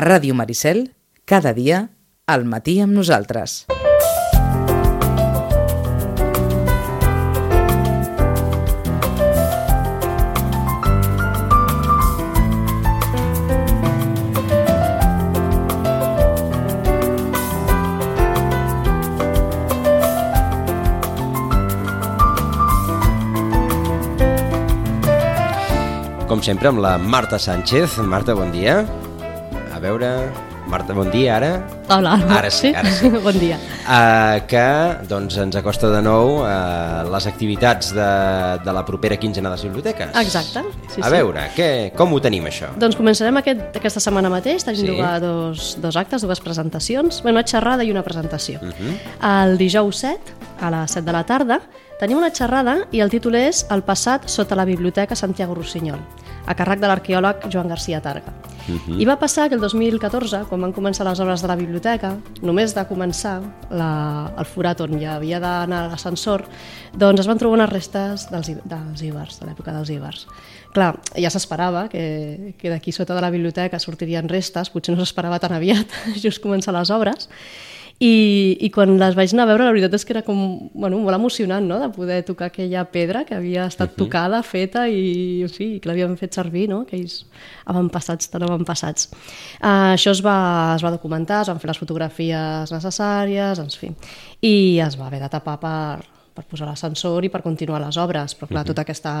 Ràdio Maricel, cada dia, al matí amb nosaltres. Com sempre, amb la Marta Sánchez. Marta, bon dia. A veure... Marta, bon dia, ara. Hola. Ara sí, ara sí. bon dia. Uh, que doncs, ens acosta de nou uh, les activitats de, de la propera quinzena de les biblioteques. Exacte. Sí, a sí. veure, què, com ho tenim, això? Doncs començarem aquest, aquesta setmana mateix, tenim Sí. dos, dos actes, dues presentacions, bé, una xerrada i una presentació. Uh -huh. El dijous 7, a les 7 de la tarda, tenim una xerrada i el títol és El passat sota la Biblioteca Santiago Rossinyol, a càrrec de l'arqueòleg Joan García Targa. Uh -huh. I va passar que el 2014, quan van començar les obres de la biblioteca, només de començar la, el forat on hi havia d'anar l'ascensor, doncs es van trobar unes restes dels, dels íbers, de l'època dels íbers. Clar, ja s'esperava que, que d'aquí sota de la biblioteca sortirien restes, potser no s'esperava tan aviat, just començar les obres, i, i quan les vaig anar a veure la veritat és que era com, bueno, molt emocionant no? de poder tocar aquella pedra que havia estat tocada, feta i en fi, que l'havien fet servir no? aquells avantpassats tan avantpassats uh, això es va, es va documentar es van fer les fotografies necessàries en fi, i es va haver de tapar per, per posar l'ascensor i per continuar les obres, però clar, tota aquesta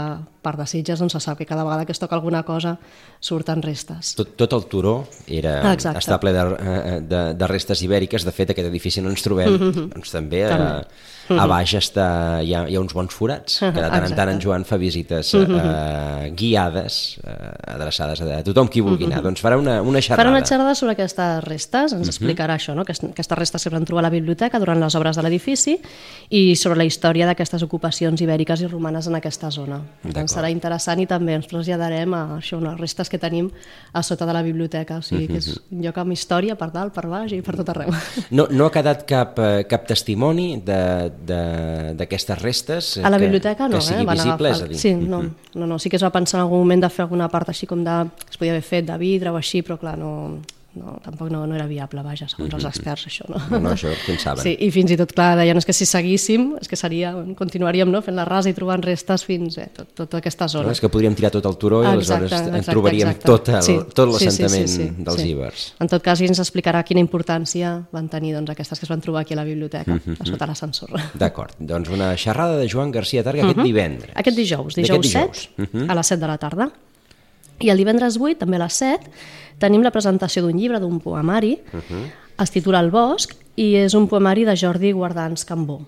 part de Sitges doncs se sap que cada vegada que es toca alguna cosa surten restes. Tot, tot el turó era, Exacte. està ple de, eh, de, de restes ibèriques. De fet, aquest edifici on ens trobem, doncs també, També. A, a baix està, hi, ha, hi ha uns bons forats, que de tant en tant en Joan fa visites eh, guiades, eh, adreçades a tothom qui vulgui anar. Doncs farà una, una xerrada. Farà una xerrada sobre aquestes restes, ens explicarà això, no? que es- aquestes restes que van trobar a la biblioteca durant les obres de l'edifici i sobre la història d'aquestes ocupacions ibèriques i romanes en aquesta zona. D'acord. serà interessant i també ens traslladarem a això, unes restes que tenim a sota de la biblioteca, o sigui que és un lloc amb història per dalt, per baix i per tot arreu. No, no ha quedat cap, eh, cap testimoni de- d'aquestes restes eh, A la que, biblioteca no, que sigui eh? Van visible, agafar... és a dir. Sí, no, no, no, sí que es va pensar en algun moment de fer alguna part així com de... es podia haver fet de vidre o així, però clar, no, no, tampoc no, no era viable, vaja, segons els experts, això, no? No, no, això pensaven. Sí, i fins i tot, clar, deien és que si seguíssim, és que seria, continuaríem no? fent la rasa i trobant restes fins eh, tot, tota aquesta No, zona. és que podríem tirar tot el turó i aleshores en trobaríem tot el- tot l'assentament dels íbers. En tot cas, ens explicarà quina importància van tenir doncs, aquestes que es van trobar aquí a la biblioteca, a sota l'ascensor. D'acord, doncs una xerrada de Joan García Targa aquest divendres. Aquest dijous, D'aquest dijous 7, a les 7 de la tarda. I el divendres 8, també a les 7, tenim la presentació d'un llibre, d'un poemari, es titula El bosc, i és un poemari de Jordi Guardans Cambó,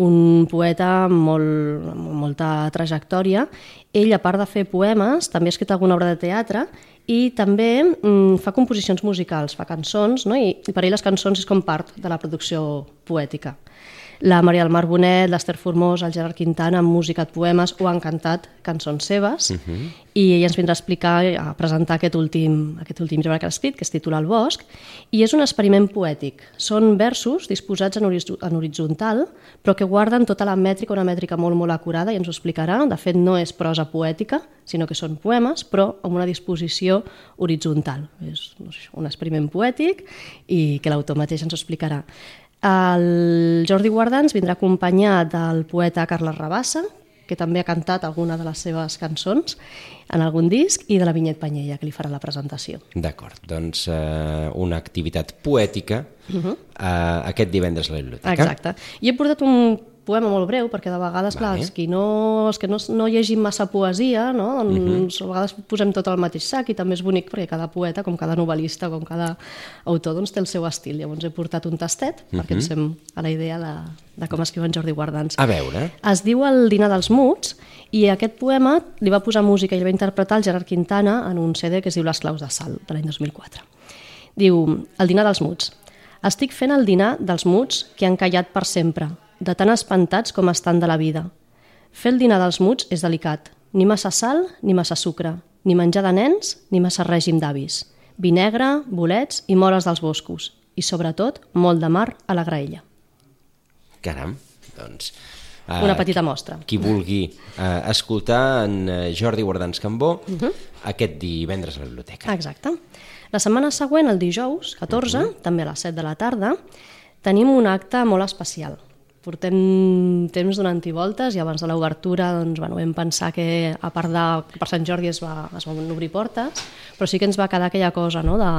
un poeta amb, molt, amb molta trajectòria. Ell, a part de fer poemes, també ha escrit alguna obra de teatre i també mm, fa composicions musicals, fa cançons, no? I, i per ell les cançons és com part de la producció poètica. La Maria del Mar Bonet, l'Ester Formós, el Gerard Quintana música de poemes o han cantat cançons seves uh -huh. i ella ens vindrà a explicar, a presentar aquest últim, aquest últim llibre que ha escrit, que es titula El bosc, i és un experiment poètic. Són versos disposats en, horiz en horitzontal, però que guarden tota la mètrica, una mètrica molt, molt acurada, i ens ho explicarà. De fet, no és prosa poètica, sinó que són poemes, però amb una disposició horitzontal. És doncs, un experiment poètic i que l'autor mateix ens ho explicarà. El Jordi Guardans vindrà acompanyat del poeta Carles Rabassa, que també ha cantat alguna de les seves cançons en algun disc, i de la Vinyet Panyella, que li farà la presentació. D'acord, doncs eh, una activitat poètica uh eh, aquest divendres a la biblioteca. Exacte. I he portat un poema molt breu, perquè de vegades, clar, els, qui no, els que no, no llegim massa poesia, no? doncs a vegades posem tot al mateix sac i també és bonic perquè cada poeta, com cada novel·lista, com cada autor, doncs té el seu estil. Llavors he portat un tastet, perquè ens fem a la idea de, de com escriu en Jordi Guardans. A veure, Es diu El dinar dels muts i aquest poema li va posar música i el va interpretar el Gerard Quintana en un CD que es diu Les claus de sal, de l'any 2004. Diu, El dinar dels muts. Estic fent el dinar dels muts que han callat per sempre, de tan espantats com estan de la vida. Fer el dinar dels muts és delicat. Ni massa sal, ni massa sucre, ni menjar de nens, ni massa règim d'avis. Vi negre, bolets i mores dels boscos. I, sobretot, molt de mar a la graella. caram, doncs... Una petita mostra. Qui vulgui eh, escoltar en eh, Jordi Guardans Cambó Mhm. aquest divendres a la biblioteca. Exacte. La setmana següent, el dijous, 14, uh -huh. també a les 7 de la tarda, tenim un acte molt especial. Portem temps donant-hi voltes i abans de l'obertura doncs, bueno, vam pensar que a part de per Sant Jordi es, va, es van obrir portes, però sí que ens va quedar aquella cosa no? de,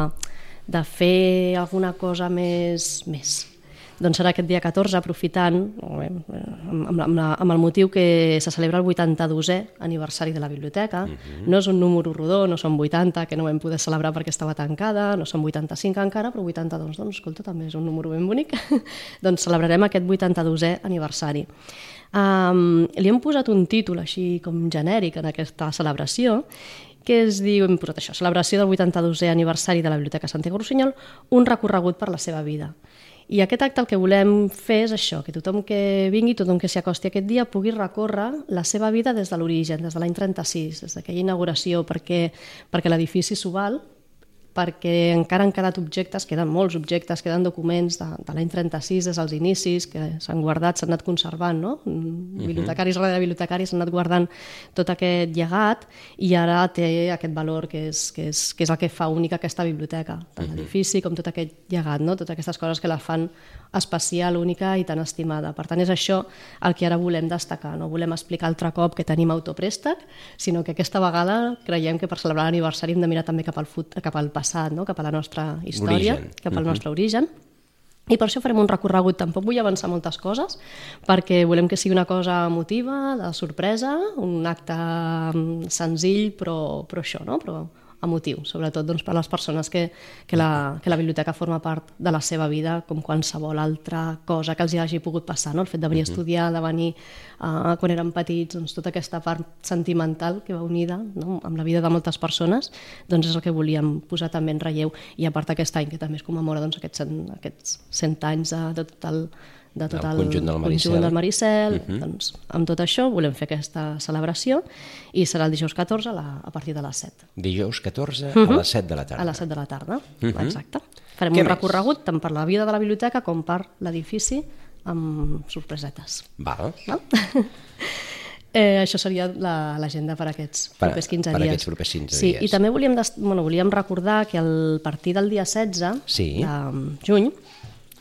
de fer alguna cosa més, més doncs serà aquest dia 14, aprofitant, amb, amb, la, amb el motiu que se celebra el 82è aniversari de la biblioteca. Uh mhm. -huh. No és un número rodó, no són 80, que no vam poder celebrar perquè estava tancada, no són 85 encara, però 82, doncs, escolta, també és un número ben bonic. doncs celebrarem aquest 82è aniversari. Um, li hem posat un títol així com genèric en aquesta celebració que es diu, hem posat això, celebració del 82è aniversari de la Biblioteca Santiago Rossinyol, un recorregut per la seva vida. I aquest acte el que volem fer és això, que tothom que vingui, tothom que s'hi acosti aquest dia, pugui recórrer la seva vida des de l'origen, des de l'any 36, des d'aquella inauguració, perquè, perquè l'edifici s'ho val, perquè encara han quedat objectes, queden molts objectes, queden documents de, de l'any 36, des dels inicis, que s'han guardat, s'han anat conservant, no? Mhm. Bibliotecaris darrere bibliotecaris s'han anat guardant tot aquest llegat i ara té aquest valor que és, que és, que és el que fa única aquesta biblioteca, tant mhm. l'edifici com tot aquest llegat, no? totes aquestes coses que la fan especial, única i tan estimada. Per tant, és això el que ara volem destacar. No volem explicar altre cop que tenim autopréstec, sinó que aquesta vegada creiem que per celebrar l'aniversari hem de mirar també cap al, fut, cap al passat, no? cap a la nostra història, Origen. cap al uh -huh. nostre origen. I per això farem un recorregut, tampoc vull avançar moltes coses, perquè volem que sigui una cosa emotiva, de sorpresa, un acte mm, senzill, però, però això, no? però emotiu, sobretot doncs, per a les persones que, que, la, que la biblioteca forma part de la seva vida, com qualsevol altra cosa que els hi hagi pogut passar, no? el fet de venir uh -huh. a estudiar, de venir uh, quan eren petits, doncs, tota aquesta part sentimental que va unida no? amb la vida de moltes persones, doncs és el que volíem posar també en relleu, i a part aquest any que també es commemora doncs, aquests, aquests 100 anys de, de tot el de tot el, el conjunt del Maricel, conjunt del Maricel uh -huh. doncs, amb tot això volem fer aquesta celebració i serà el dijous 14 a, la, a partir de les 7. Dijous 14 uh -huh. a les 7 de la tarda. A les 7 de la tarda, uh -huh. exacte. Farem Què un més? recorregut tant per la vida de la biblioteca com per l'edifici amb sorpresetes. Val. Val? Eh, això seria l'agenda la, per aquests per, propers 15 per dies. aquests propers 15 sí, dies. I també volíem, bueno, volíem recordar que al partir del dia 16 sí. de juny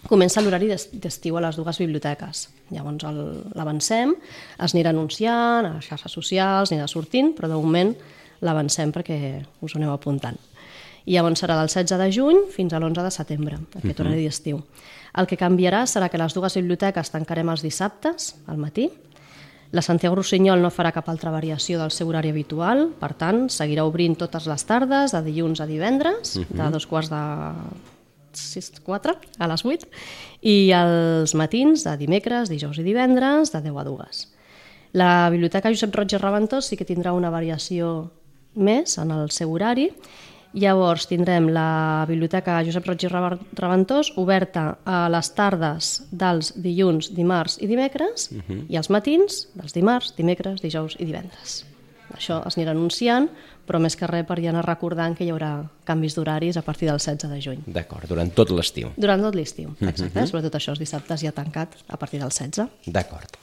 comença l'horari d'estiu a les dues biblioteques. Llavors l'avancem, es anirà anunciant a les xarxes socials, anirà sortint, però de moment l'avancem perquè us ho aneu apuntant. I llavors serà del 16 de juny fins a l'11 de setembre, aquest uh -huh. horari d'estiu. El que canviarà serà que les dues biblioteques tancarem els dissabtes, al matí, la Santiago Rossinyol no farà cap altra variació del seu horari habitual, per tant, seguirà obrint totes les tardes, de dilluns a divendres, uh -huh. de dos quarts de 6, 4 a les 8 i els matins de dimecres, dijous i divendres de 10 a 2. La Biblioteca Josep Roig i Reventós sí que tindrà una variació més en el seu horari Llavors tindrem la Biblioteca Josep Roig i Reventós oberta a les tardes dels dilluns, dimarts i dimecres uh -huh. i els matins dels dimarts, dimecres, dijous i divendres. Això es anirà anunciant, però més que res per ja anar recordant que hi haurà canvis d'horaris a partir del 16 de juny. D'acord, durant tot l'estiu. Durant tot l'estiu, mhm. exacte. Uh -huh. Sobretot això, els dissabtes ja tancat a partir del 16. D'acord.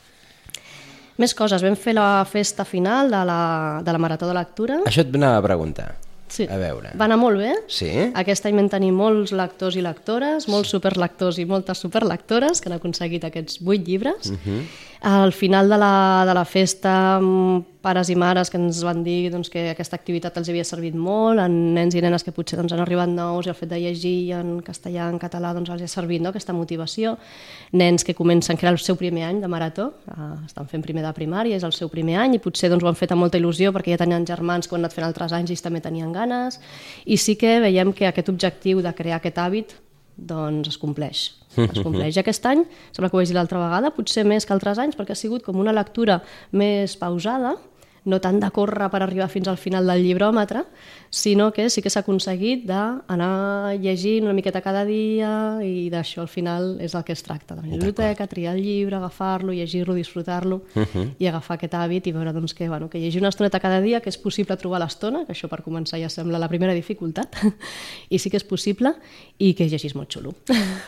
Més coses, vam fer la festa final de la, de la Marató de Lectura. Això et anava a preguntar. Sí. A veure. Va anar molt bé. Sí. Aquest any vam tenir molts lectors i lectores, molts superlectors i moltes superlectores que han aconseguit aquests vuit llibres. Uh mhm. -huh. Al final de la, de la festa, pares i mares que ens van dir doncs, que aquesta activitat els havia servit molt, en nens i nenes que potser doncs, han arribat nous i el fet de llegir en castellà, en català, doncs, els ha servit no? aquesta motivació. Nens que comencen, que era el seu primer any de marató, eh, estan fent primer de primària, és el seu primer any, i potser doncs, ho han fet amb molta il·lusió perquè ja tenien germans que ho han anat fent altres anys i també tenien ganes, i sí que veiem que aquest objectiu de crear aquest hàbit doncs es compleix. Es compleix aquest any, sembla que ho vaig dir l'altra vegada, potser més que altres anys, perquè ha sigut com una lectura més pausada, no tant de córrer per arribar fins al final del llibròmetre, sinó que sí que s'ha aconseguit d'anar llegint una miqueta cada dia i d'això al final és el que es tracta, de la biblioteca, triar el llibre, agafar-lo, llegir-lo, disfrutar-lo uh -huh. i agafar aquest hàbit i veure doncs, que, bueno, que llegir una estoneta cada dia, que és possible trobar l'estona, que això per començar ja sembla la primera dificultat, i sí que és possible, i que llegís molt xulo.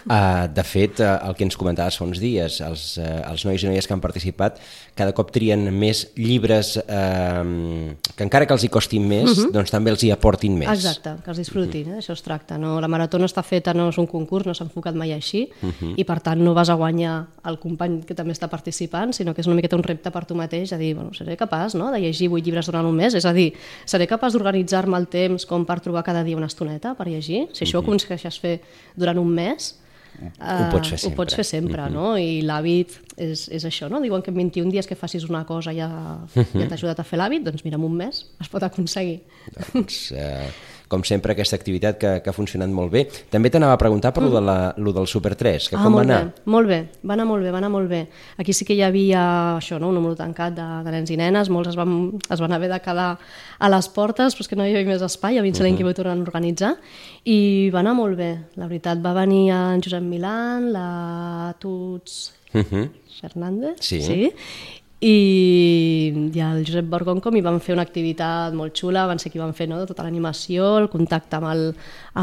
Uh, de fet, uh, el que ens comentaves fa uns dies, els, uh, els nois i noies que han participat cada cop trien més llibres uh, eh, que encara que els hi costin més, doncs també els hi aportin més. Exacte, que els disfrutin, eh? això es tracta. No? La marató no està feta, no és un concurs, no s'ha enfocat mai així, i per tant no vas a guanyar el company que també està participant, sinó que és una miqueta un repte per tu mateix, a dir, bueno, seré capaç no? de llegir vuit llibres durant un mes, és a dir, seré capaç d'organitzar-me el temps com per trobar cada dia una estoneta per llegir? Si això ho aconsegueixes fer durant un mes, Ho pots fer Eh, Ho pots fer sempre, no? I l'hàbit és, és això, no? Diuen que en 21 dies que facis una cosa ja, ja t'ha ajudat a fer l'hàbit, doncs mira, en un mes es pot aconseguir. Doncs, eh, com sempre, aquesta activitat que, que ha funcionat molt bé. També t'anava a preguntar per mm. lo, de la, lo del Super 3, que ah, com va anar? Bé, molt bé, va anar molt bé, va anar molt bé. Aquí sí que hi havia això, no? un número tancat de, de nens i nenes, molts es van, es van haver de quedar a les portes, però és que no hi havia més espai, a mi uh -huh. que ho tornen a organitzar, i va anar molt bé, la veritat. Va venir en Josep Milán, la Tuts Uh -huh. Fernández, Sí. sí? I, i el Josep Borgoncom hi van fer una activitat molt xula, van ser qui van fer no, tota l'animació, el contacte amb el,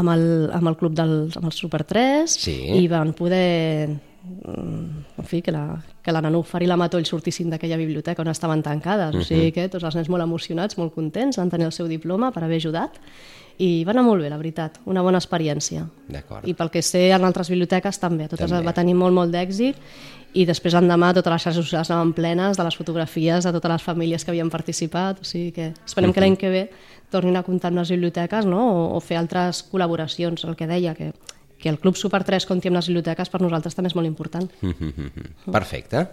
amb el, amb el club del amb el Super 3 Sí. i van poder en fi, que la, que la Nanúfar i la Matoll sortissin d'aquella biblioteca on estaven tancades, o sigui que tots els nens molt emocionats, molt contents, van tenir el seu diploma per haver ajudat i va anar molt bé, la veritat, una bona experiència. I pel que sé, en altres biblioteques també, totes També. va tenir molt, molt d'èxit i després l'endemà totes les xarxes socials anaven plenes de les fotografies de totes les famílies que havien participat, o sigui que esperem que l'any que ve tornin a comptar amb les biblioteques no? o, o fer altres col·laboracions, el que deia, que, que el Club Super 3 compti amb les biblioteques per nosaltres també és molt important. Perfecte.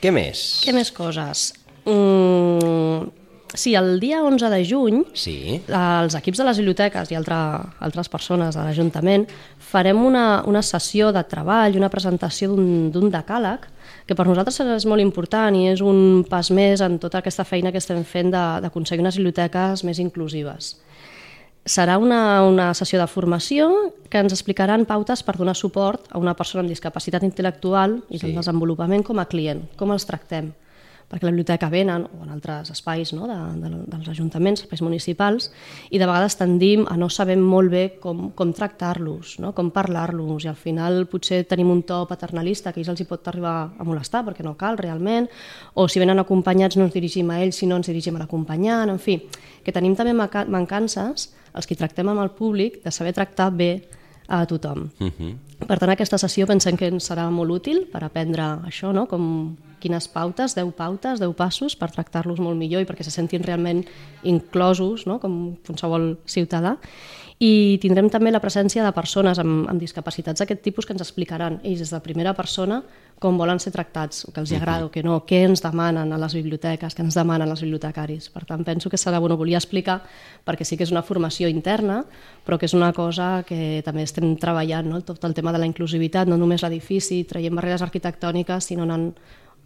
Què més? Què més coses? Mm, sí, el dia 11 de juny Sí. els equips de les biblioteques i altre, altres persones de l'Ajuntament farem una, una sessió de treball, una presentació d'un d'un decàleg, que per nosaltres és molt important i és un pas més en tota aquesta feina que estem fent de- d'aconseguir unes biblioteques més inclusives. Serà una, una sessió de formació que ens explicaran pautes per donar suport a una persona amb discapacitat intel·lectual i Sí. desenvolupament com a client, com els tractem perquè la biblioteca venen, o en altres espais no, de, de, dels ajuntaments, espais municipals, i de vegades tendim a no saber molt bé com, com tractar-los, no? com parlar-los, i al final potser tenim un to paternalista que ells els hi pot arribar a molestar perquè no cal realment, o si venen acompanyats no ens dirigim a ells, sinó ens dirigim a l'acompanyant, en fi, que tenim també manca- mancances, els que tractem amb el públic, de saber tractar bé a tothom. Uh -huh. Per tant, aquesta sessió pensem que ens serà molt útil per aprendre això, no? com quines pautes, 10 pautes, 10 passos per tractar-los molt millor i perquè se sentin realment inclosos, no? com qualsevol ciutadà. I tindrem també la presència de persones amb, amb discapacitats d'aquest tipus que ens explicaran ells des de primera persona com volen ser tractats, o que els agrada o que no, què ens demanen a les biblioteques, què ens demanen els bibliotecaris. Per tant, penso que serà, bueno, volia explicar, perquè sí que és una formació interna, però que és una cosa que també estem treballant, no? tot el tema de la inclusivitat, no només l'edifici, traient barreres arquitectòniques, sinó anant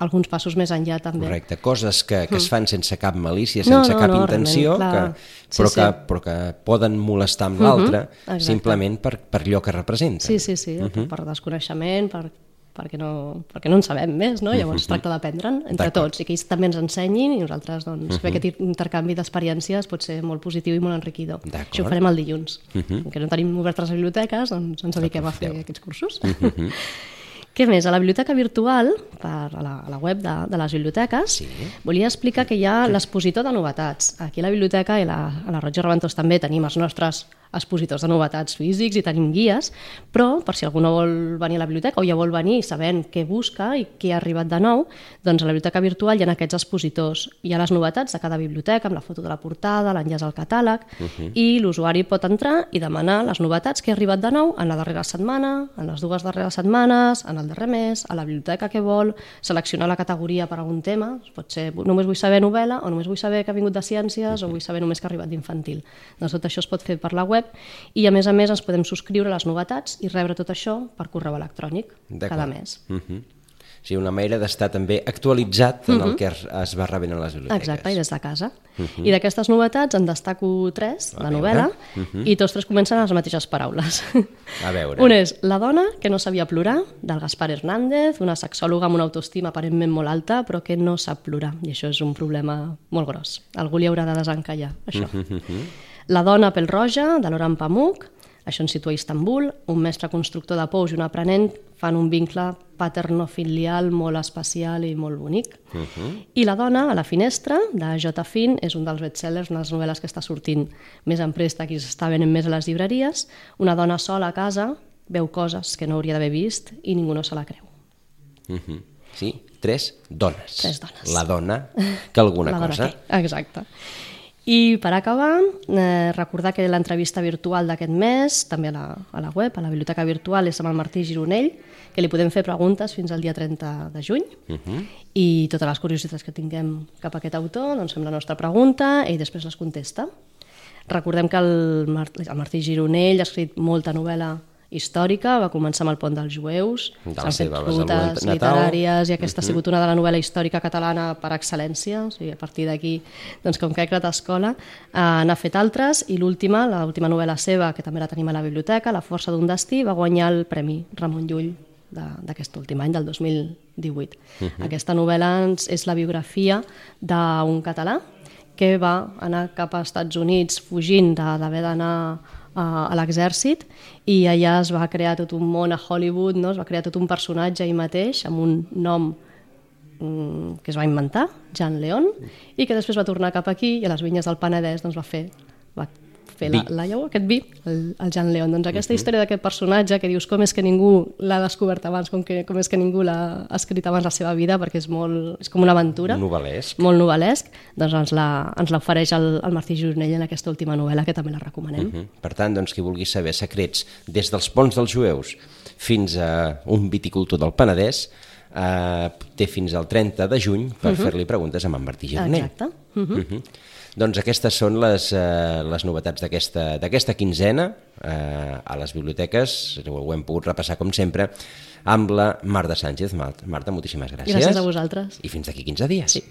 alguns passos més enllà també. Correcte, coses que, que es fan sense cap malícia, No, sense no, cap no, intenció, realment, que, Sí, però, sí. que, però que poden molestar amb l'altre exacte. simplement per, per allò que representen. Sí, sí, sí, uh -huh. per desconeixement, per, perquè, no, perquè no en sabem més, no? Llavors es tracta d'aprendre'n entre tots i que ells també ens ensenyin i nosaltres doncs, fer aquest intercanvi d'experiències pot ser molt positiu i molt enriquidor. Això ho farem el dilluns. Que no tenim obertes les biblioteques, doncs ens dediquem a fer aquests cursos. Què més? A la biblioteca virtual, per, a, la, a la web de, de les biblioteques, Sí. volia explicar que hi ha l'expositor de novetats. Aquí a la biblioteca i la, a la Roig Reventós també tenim els nostres expositors de novetats físics i tenim guies, però per si algú no vol venir a la biblioteca o ja vol venir sabent què busca i què ha arribat de nou, doncs a la biblioteca virtual hi ha aquests expositors. Hi ha les novetats de cada biblioteca amb la foto de la portada, l'enllaç al catàleg, i l'usuari pot entrar i demanar les novetats que ha arribat de nou en la darrera setmana, en les dues darreres setmanes, en el darrer mes, a la biblioteca que vol, seleccionar la categoria per algun tema, pot ser només vull saber novel·la o només vull saber que ha vingut de ciències o vull saber només que ha arribat d'infantil. Doncs tot això es pot fer per la web i a més a més ens podem subscriure a les novetats i rebre tot això per correu electrònic cada mes. Uh -huh. O sigui, una manera d'estar també actualitzat en el que es, va rebent a les biblioteques. Exacte, i des de casa. I d'aquestes novetats en destaco tres, A veure. novel·la, i tots tres comencen amb les mateixes paraules. A veure. Un és La dona que no sabia plorar, del Gaspar Hernández, una sexòloga amb una autoestima aparentment molt alta, però que no sap plorar, i això és un problema molt gros. Algú li haurà de desencallar, això. La dona pel roja, de Laurent Pamuk, Això ens situa a Istanbul. Un mestre constructor de pous i un aprenent fan un vincle paternofilial molt especial i molt bonic. Uh -huh. I La dona, a la finestra, de J. Finn, és un dels bestsellers, una de les novel·les que està sortint més en préstec i s'està venent més a les llibreries. Una dona sola a casa veu coses que no hauria d'haver vist i ningú no se la creu. Uh -huh. Sí, tres dones. Tres dones. La dona que alguna La dona cosa. què? Exacte. I per acabar, eh, recordar que l'entrevista virtual d'aquest mes, també a la, a la web, a la biblioteca virtual, és amb el Martí Gironell, que li podem fer preguntes fins al dia 30 de juny, uh -huh. i totes les curiositats que tinguem cap a aquest autor, doncs fem la nostra pregunta i després les contesta. Recordem que el, Mar el Martí Gironell ha escrit molta novel·la històrica, va començar amb el Pont dels Jueus, s'han fet rutes literàries i aquesta ha sigut una de la novel·la històrica catalana per excel·lència, o sigui, a partir d'aquí, doncs, com que ha creat escola, eh, n'ha fet altres i l'última, l'última novel·la seva, que també la tenim a la biblioteca, La força d'un destí, va guanyar el Premi Ramon Llull de- d'aquest últim any, del 2018. Uh -huh. Aquesta novel·la ens- és la biografia d'un català que va anar cap als Estats Units fugint d'haver d'anar a, l'exèrcit i allà es va crear tot un món a Hollywood, no? es va crear tot un personatge ell mateix amb un nom mm, que es va inventar, Jean León, i que després va tornar cap aquí i a les vinyes del Penedès doncs, va fer, va fer la, Vi. la llavor, aquest vi, el, el Jean León. Doncs aquesta història d'aquest personatge que dius com és que ningú l'ha descobert abans, com, que, com és que ningú l'ha escrit abans la seva vida, perquè és, molt, és com una aventura Novel·lesc. molt novel·lesc, doncs ens l'ofereix el, el Martí Gironell en aquesta última novel·la, que també la recomanem. Mhm. Per tant, doncs, qui vulgui saber secrets des dels ponts dels jueus fins a un viticultor del Penedès, eh, té fins al 30 de juny per fer-li preguntes amb en Martí Gironell. Exacte. Uh -huh. Mhm. Doncs aquestes són les, eh, les novetats d'aquesta quinzena eh, a les biblioteques, ho, hem pogut repassar com sempre, amb la Marta Sánchez. Marta moltíssimes gràcies. Gràcies a vosaltres. I fins d'aquí 15 dies. Sí.